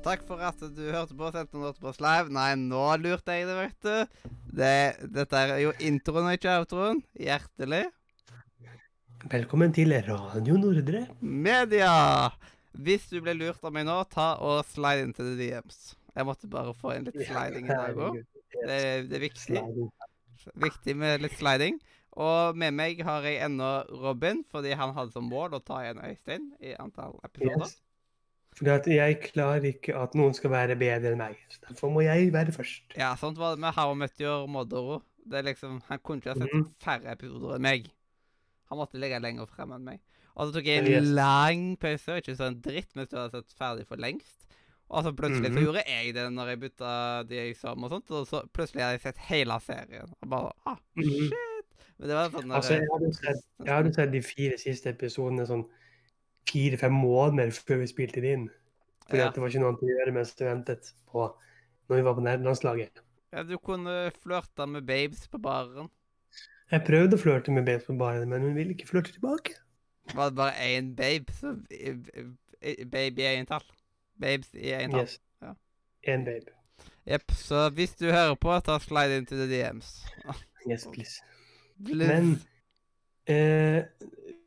Takk for at du hørte på Senter oss live. Nei, nå lurte jeg det, vet du. Det, dette er jo introen ikke outroen. Hjertelig. Velkommen til Radio Nordre. Media! Hvis du ble lurt av meg nå, ta og slide inn til the DMs. Jeg måtte bare få inn litt sliding i dag òg. Det, det er viktig. Viktig med litt sliding. Og med meg har jeg ennå Robin, fordi han hadde som mål å ta igjen Øystein i antall episoder. Yes. Fordi at jeg klarer ikke at noen skal være bedre enn meg. Så derfor må jeg være først. Ja, sånt var det med How I Met Your Mother. Det er liksom, Han kunne ikke ha sett Mhm. færre episoder enn meg. Han måtte ligge lenger frem enn meg. Og så tok jeg en Yes. lang pause, og ikke en dritt mens du hadde sett ferdig for lengst. Og så plutselig så Mhm. gjorde jeg det når jeg bytta de jeg så med og sånt, og så plutselig hadde jeg sett hele serien. Og bare ah, Mhm. shit. Men det var sånn Altså, jeg hadde sett, jeg hadde sett de fire siste episodene sånn fire-fem måneder før vi spilte det inn. Fordi Ja. at det var ikke noe annet å gjøre mens vi ventet på når vi var på nærlandslaget. Ja, du kunne flørte med babes på baren. Jeg prøvde å flørte med babes på baren, men hun ville ikke flørte tilbake. Var det bare én babe, så Baby i entall. Babes i entall. Yes. Ja. En babe. Jepp. Så hvis du hører på, ta slide into the DMs. Yes, please. please. Men eh,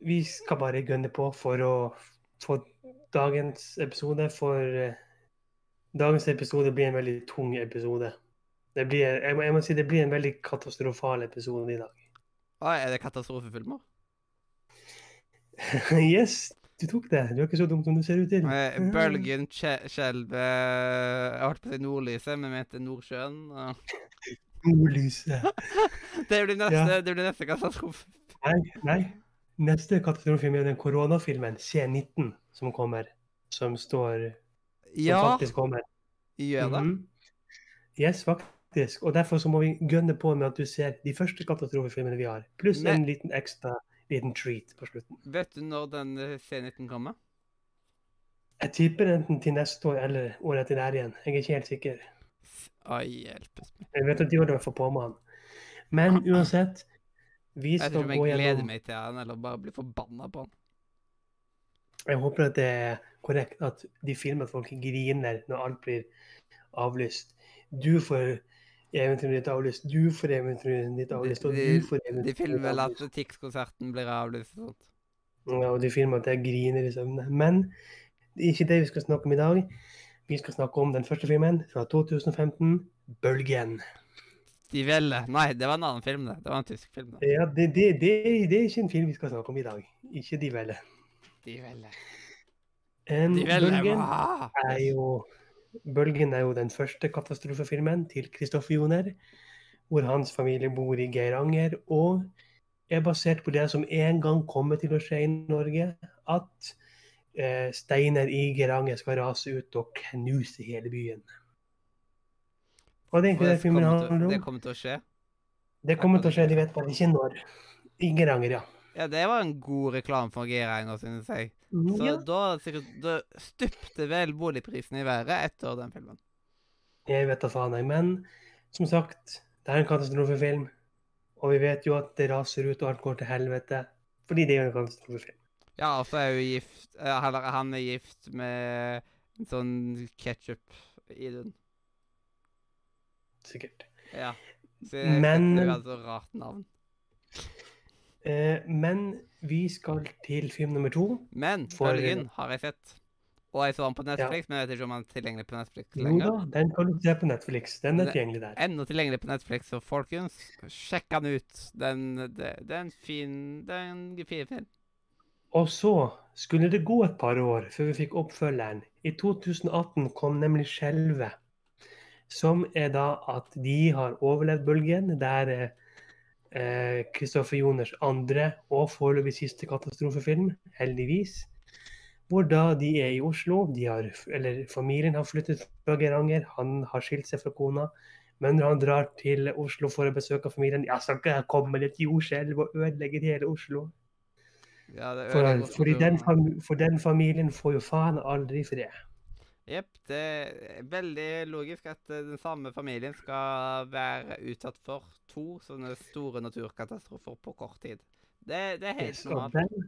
vi skal bare gønne på for å få dagens episode. For eh, dagens episode blir en veldig tung episode. Det blir, jeg, må, jeg må si det blir en veldig katastrofal episode i dag. Oi, er det katastrofefilmer? yes, du tok det. Du er ikke så dum som du ser ut til. Eh, Bølgen, Skje- skjelvet Jeg holdt på å si Nordlyset, men mente Nordsjøen. og- Nordlyset. Det blir neste, Ja. neste katastrofe. Nei, nei. Neste katastrofefilm er den koronafilmen C19 som kommer. Som står Som Ja, faktisk kommer. gjør det. Mhm. Yes, faktisk. Og derfor så må vi gønne på med at du ser de første katastrofefilmene vi har. Pluss Men- en liten ekstra liten treat på slutten. Vet du når den senheten C19 kommer? Jeg tipper enten til neste år eller året etter der igjen. Jeg er ikke helt sikker. Ai, hjelpes meg. Jeg vet at de har i hvert på med han. Men uansett, vi Jeg skal ikke om jeg gå gleder gjennom meg til den, eller bare blir forbanna på den. Jeg håper at det er korrekt at de filmer at folk griner når alt blir avlyst. Du får eventyret ditt avlyst, du får eventyret ditt avlyst, og De- du får De eventyret ditt filmer vel at avlyst. Tix-konserten blir avlyst og sånt. Ja, og de filmer at jeg griner i søvne. Men det er ikke det vi skal snakke om i dag. Vi skal snakke om den første filmen fra 2015, 'Bølgen'. De Velle. Nei, det var en annen film, det. Det var en tysk film. Da. Ja, det, det, det, det er ikke en film vi skal snakke om i dag. Ikke De Velle. De Velle. En De Velle. Bølgen Wow. er jo Bølgen er jo den første katastrofefilmen til Kristoffer Joner, hvor hans familie bor i Geiranger, og er basert på det som en gang kommer til å skje i Norge, at eh, steiner i Geiranger skal rase ut og knuse hele byen. Og det er egentlig det filmen kommer, til, det kommer til å skje. Det kommer til å skje, de vet bare ikke når. I Geiranger, ja. Ja, det var en god reklame for Geiranger, synes jeg. Så ja. da, da stupte vel boligprisen i været etter den filmen. Jeg vet da faen, jeg. Men som sagt, det er en katastrofefilm. Og vi vet jo at det raser ut og alt går til helvete. Fordi det er jo en katastrofefilm. Ja, og så er hun gift eh, Eller han er gift med en sånn ketsjup i den. Sikkert. Ja. Så jeg Men- Men... Det er altså rart navn. Eh, men vi skal til film nummer to. Men For- Ølgen har jeg sett. Og jeg så den på Netflix, men jeg vet ikke om den er tilgjengelig på Netflix Jo da, den kan du se på Netflix. Den er tilgjengelig der. Ennå tilgjengelig på Netflix, så folkens, sjekk den ut. Den, er en fin den er en fin film. Og så skulle det gå et par år før vi fikk oppfølgeren. I 2018 kom nemlig Skjelvet. Som er da at de har overlevd bølgen. Der eh, Kristoffer Joners andre og foreløpig siste katastrofefilm, heldigvis. Hvor da de er i Oslo. De har, eller familien har flyttet fra Geiranger. Han har skilt seg fra kona. Men når han drar til Oslo for å besøke familien, ja, skal ikke jeg komme litt jordskjelv og ødelegge hele Oslo? Ja, For, ødelegger den, for den familien får jo faen aldri fred. Jepp, det er veldig logisk at eh, den samme familien skal være utsatt for to sånne store naturkatastrofer på kort tid. Det, det er helt Yes, og, normalt. den,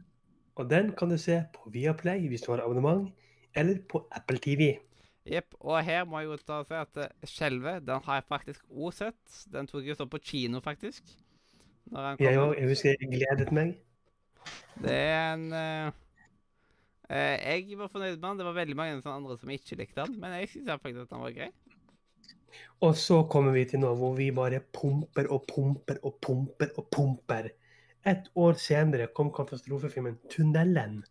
og den kan du se på Viaplay hvis du har abonnement, eller på Apple TV. Jepp, og her må jeg jo ta og si at eh, Skjelvet, den har jeg faktisk òg sett. Den tok jeg så på kino, faktisk. Når Jeg òg. Jeg husker jeg gledet meg. Det er en eh, Jeg var fornøyd med han. Det var veldig mange andre som ikke likte han, men jeg syns faktisk at han var grei. Og så kommer vi til nå hvor vi bare pumper og pumper og pumper og pumper. Et år senere kom katastrofefilmen 'Tunnelen',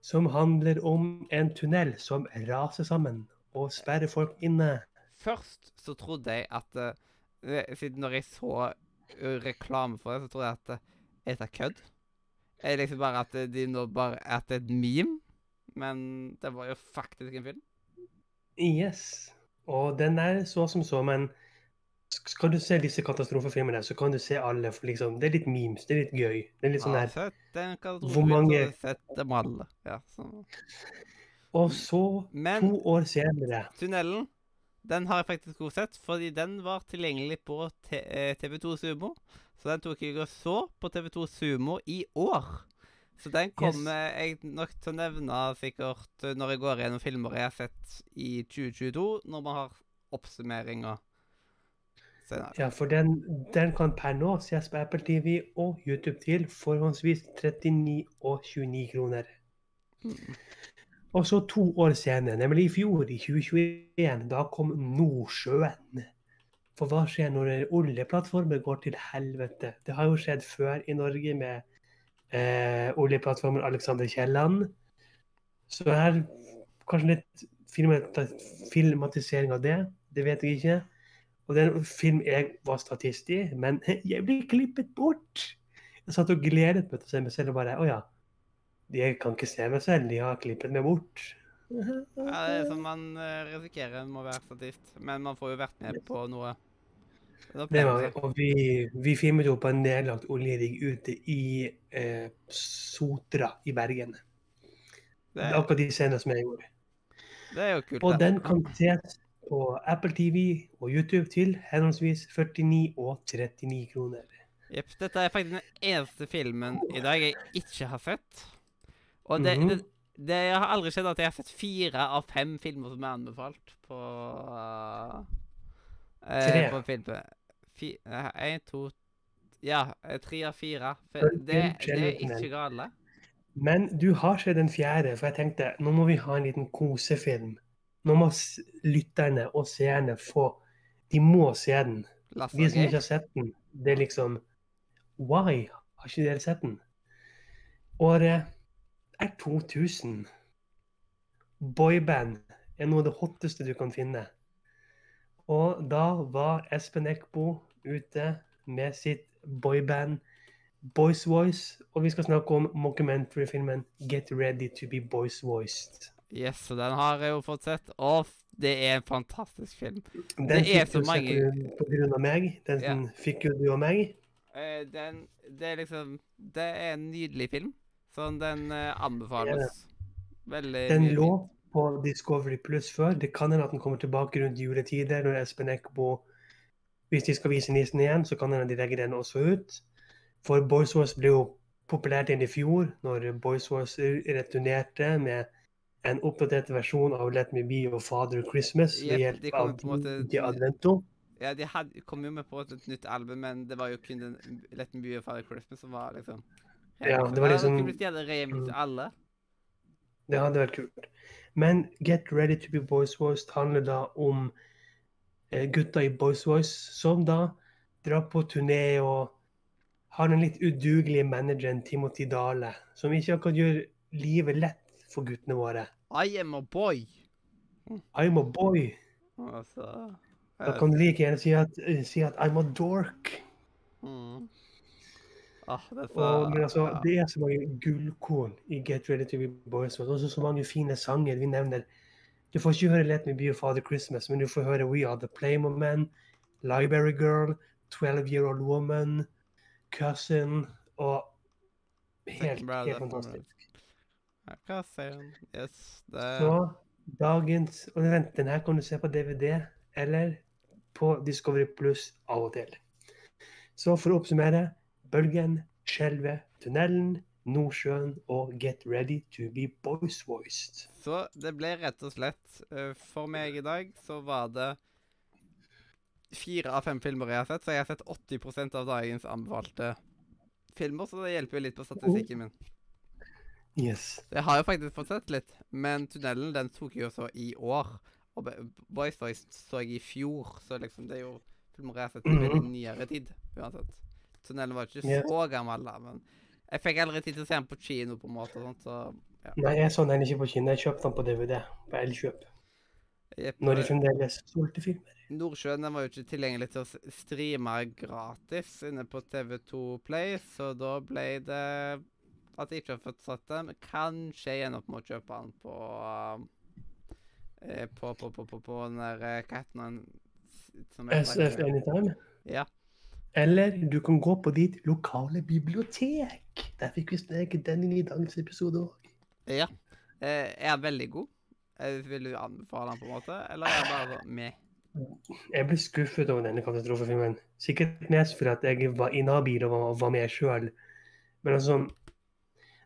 som handler om en tunnel som raser sammen og sperrer folk inne. Først så trodde jeg at eh, eh, Siden når jeg så eh, reklame for det, så trodde jeg at eh, Er dette kødd? Det liksom bare at eh, de nå bare At det er et meme? Men det var jo faktisk en film. Yes. Og den er så som så, men skal du se disse katastrofefilmene, så kan du se alle. For liksom, det er litt memes, det er litt gøy. Det er litt sånn Ja, der. sett Hvor mange- sett dem alle. Ja, så. Og så, Men to år senere Tunnelen, den har jeg faktisk også sett, fordi den var tilgjengelig på eh, TV2 Sumo. Så den tok jeg og så på TV2 Sumo i år. Så den kommer jeg nok til å nevne sikkert eh, når jeg går gjennom filmer jeg har sett i 2022, når man har oppsummeringa senere. Ja, for den, den kan per nå ses på Apple TV og YouTube til forhåndsvis 39 og 29 kroner. Mm. Og så to år senere, nemlig i fjor, i 2021, da kom Nordsjøen. For hva skjer når oljeplattformer går til helvete? Det har jo skjedd før i Norge med eh, oljeplattformen Alexander Kielland. Så det er kanskje litt filmatisering av det. Det vet jeg ikke. Og det er en film jeg var statist i, men jeg ble klippet bort. Jeg satt og gledet meg til å se meg selv og bare Å ja. Jeg kan ikke se meg selv, de har klippet meg bort. Ja, det er sånn man eh, risikerer en må være statist, men man får jo vært med på noe. Det var, og vi, vi filmet jo på en nedlagt oljerigg ute i eh, Sotra i Bergen. Det er akkurat de scenene som jeg gjorde. det er jo kult. Og det. den kan ses på Apple TV og YouTube til henholdsvis 49 og 39 kroner. Jepp. Dette er faktisk den eneste filmen i dag jeg ikke har sett. Og det, Mhm. det, det har aldri skjedd at jeg har sett fire av fem filmer som er anbefalt på uh, Tre. På film. Fi, eh, en, to Ja, eh, tre av fire. Det, det er ikke gale. Men du har sett den fjerde, for jeg tenkte nå må vi ha en liten kosefilm. Nå må lytterne og seerne få De må se den. Lasse De som ikke har sett den, det er liksom Why har ikke dere sett den? Året er 2000. Boyband er noe av det hotteste du kan finne. Og da var Espen Eckbo ute med sitt boyband Boys Voice, og vi skal snakke om mockumentary-filmen Get Ready to be Boys Voiced. Yes, så den har jeg jo fått sett. Og det er en fantastisk film. Den Det er fikk så mange- på grunn- av meg. Den Ja. fikk jo du og meg. Uh, den Det er liksom Det er en nydelig film. Så den eh, anbefales. Veldig Den lå på Discovery Pluss før. Det kan hende at den kommer tilbake rundt juletider, når Espen Eckbo Hvis de skal vise nissen igjen, så kan hende de legger den også ut. For Boys Wars ble jo populært igjen i fjor, når Boys Wars returnerte med en oppdatert versjon av Let Me Be og Father Christmas ved hjelp de av måte- Di Advento. Ja, de had, kom jo med på et nytt album, men det var jo kun den Let Me Be Your Father Christmas som var liksom Ja, det var liksom- kunne blitt gjerne remix Mm. til alle. Det hadde vært kult. Men Get Ready to be Boys Voiced handler da om eh, gutta i Boys Voice som da drar på turné og har den litt udugelige manageren Timothy Dale, som ikke akkurat gjør livet lett for guttene våre. I am a boy. I'm a boy. Altså Da kan du like gjerne si at, eh, si at I'm a dork. mm. Ah, det så, Og, men altså, ja. det er så mange gullkorn i Get Ready to be Boys Og Også så mange fine sanger. Vi nevner Du får ikke høre Let Me Be Your Father Christmas, men du får høre We Are The Playmo Men, Library Girl, 12 Year Old Woman, Cousin og Helt, helt fantastisk. Han? Yes, det Så dagens Og vent, den her kan du se på DVD eller på Discovery Pluss av og til. Så for å oppsummere Bølgen, Skjelvet, Tunnelen, Nordsjøen og Get Ready to be Boys Voiced. Så det ble rett og slett eh, For meg i dag så var det fire av fem filmer jeg har sett, så jeg har sett 80% av dagens anbefalte filmer, så det hjelper jo litt på statistikken min. Yes. Så jeg har jo faktisk fått sett litt, men Tunnelen den tok jeg jo så i år. Og Boys Voice så jeg i fjor, så liksom det er jo filmer jeg har sett i veldig nyere tid. uansett. Tunnelen var ikke så gammel da, men jeg fikk aldri tid til å se den på kino, på en måte. og sånt, så ja. Nei, jeg så den ikke på kino. Jeg kjøpte den på DVD på Elkjøp. Jepp, Når de eh, fremdeles solgte filmer. Nordsjøen den var jo ikke tilgjengelig til å streame gratis inne på TV2 Play, så da ble det at jeg ikke har fått satt den. Kanskje jeg ender opp med å kjøpe den på um, eh, på, på, på, på, på den der eh, s- som heter- SF Anytime. Ja. Eller du kan gå på ditt lokale bibliotek. Der fikk vi sneket den inn i dagens episode òg. ja. Eh, er den veldig god? Eh, vil du anbefale den, på en måte? Eller er den bare med? Jeg ble skuffet over denne katastrofefilmen. Sikkert mest fordi at jeg var inhabil og var, var med sjøl. Men altså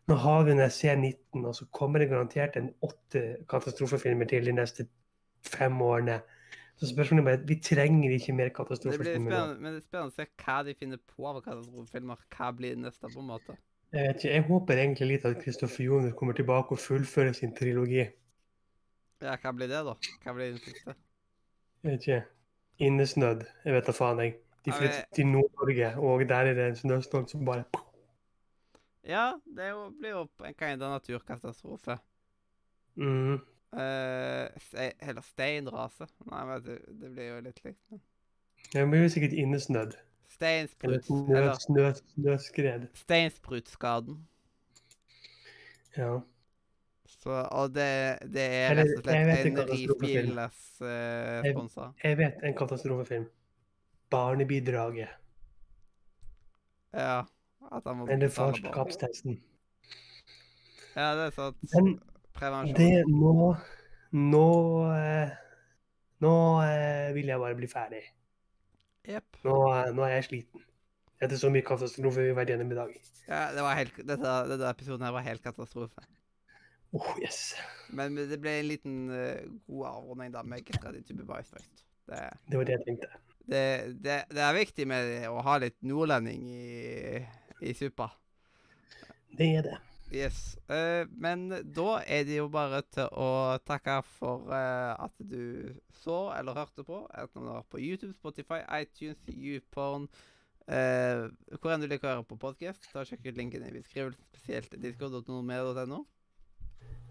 Nå har vi en C19, og så kommer det garantert en åtte katastrofefilmer til de neste fem årene. Så spørsmålet er bare Vi trenger ikke mer Det blir katastrofefilmer spennende, men det er spennende å se hva de finner på av katastrofefilmer. Hva blir neste, på en måte? Jeg, vet ikke, jeg håper egentlig litt at Kristoffer Joner kommer tilbake og fullfører sin trilogi. Ja, hva blir det, da? Hva blir den siste? Jeg vet ikke. Innesnødd. Jeg vet da faen, jeg. De flytter okay. til Nord-Norge, og der er det en snøstorm som bare Ja, det blir jo en kind av naturkatastrofe. mm. Eh, ste, eller steinrase. Nei, men det, det blir jo litt likt. men- Det blir jo sikkert innesnødd. Steinsprut. Eller snøskred. steinsprutskaden. Ja. Så, og det, det er rett og jeg slett en. Rifilles uh, Jeg- sponsa. Jeg vet en katastrofefilm. Barnebidraget. Ja. At han må Eller farskapstesten. Ja, det er sånn Men prevensjon. det nå Nå eh, Nå eh, vil jeg bare bli ferdig. Yep. Nå, eh, nå er jeg sliten. Etter så mye katastrofe vi har vært gjennom i dag. Ja, det var helt, dette, denne episoden her var helt katastrofe. Oh, yes. Men det ble en liten uh, god avrunding da med Get Ready to be først. Det, Det var det jeg tenkte. det, det, det er viktig med å ha litt nordlending i, i suppa. Det er det. Yes. Uh, men da er det jo bare til å takke for uh, at du så eller hørte på. Enten det var på YouTube, Spotify, iTunes, YouPorn uh, Hvor enn du liker å høre på podkast, sjekk ut linken i beskrivelsen, spesielt discord.nordmedia.no.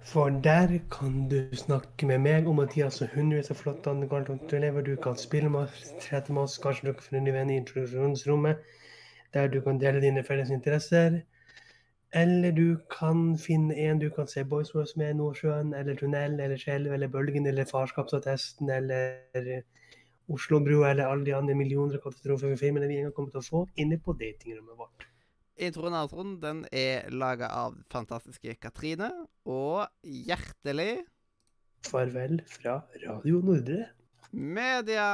For der kan du snakke med meg om Mathias og hundrevis av flotte andre elever. Du kan spille med oss, trete med oss, kanskje dere får en ny venn i introduksjonsrommet, der du kan dele dine felles interesser. Eller du kan finne en du kan se Boys Wars med, Nordsjøen, eller Tunnel, eller Skjelv, eller Bølgen, eller Farskapsattesten, eller Oslobro, eller alle de andre millioner katastrofefilmene vi en gang kommer til å få inne på datingrommet vårt. Introen og outroen den er laga av fantastiske Katrine. Og hjertelig Farvel fra Radio Nordre. media!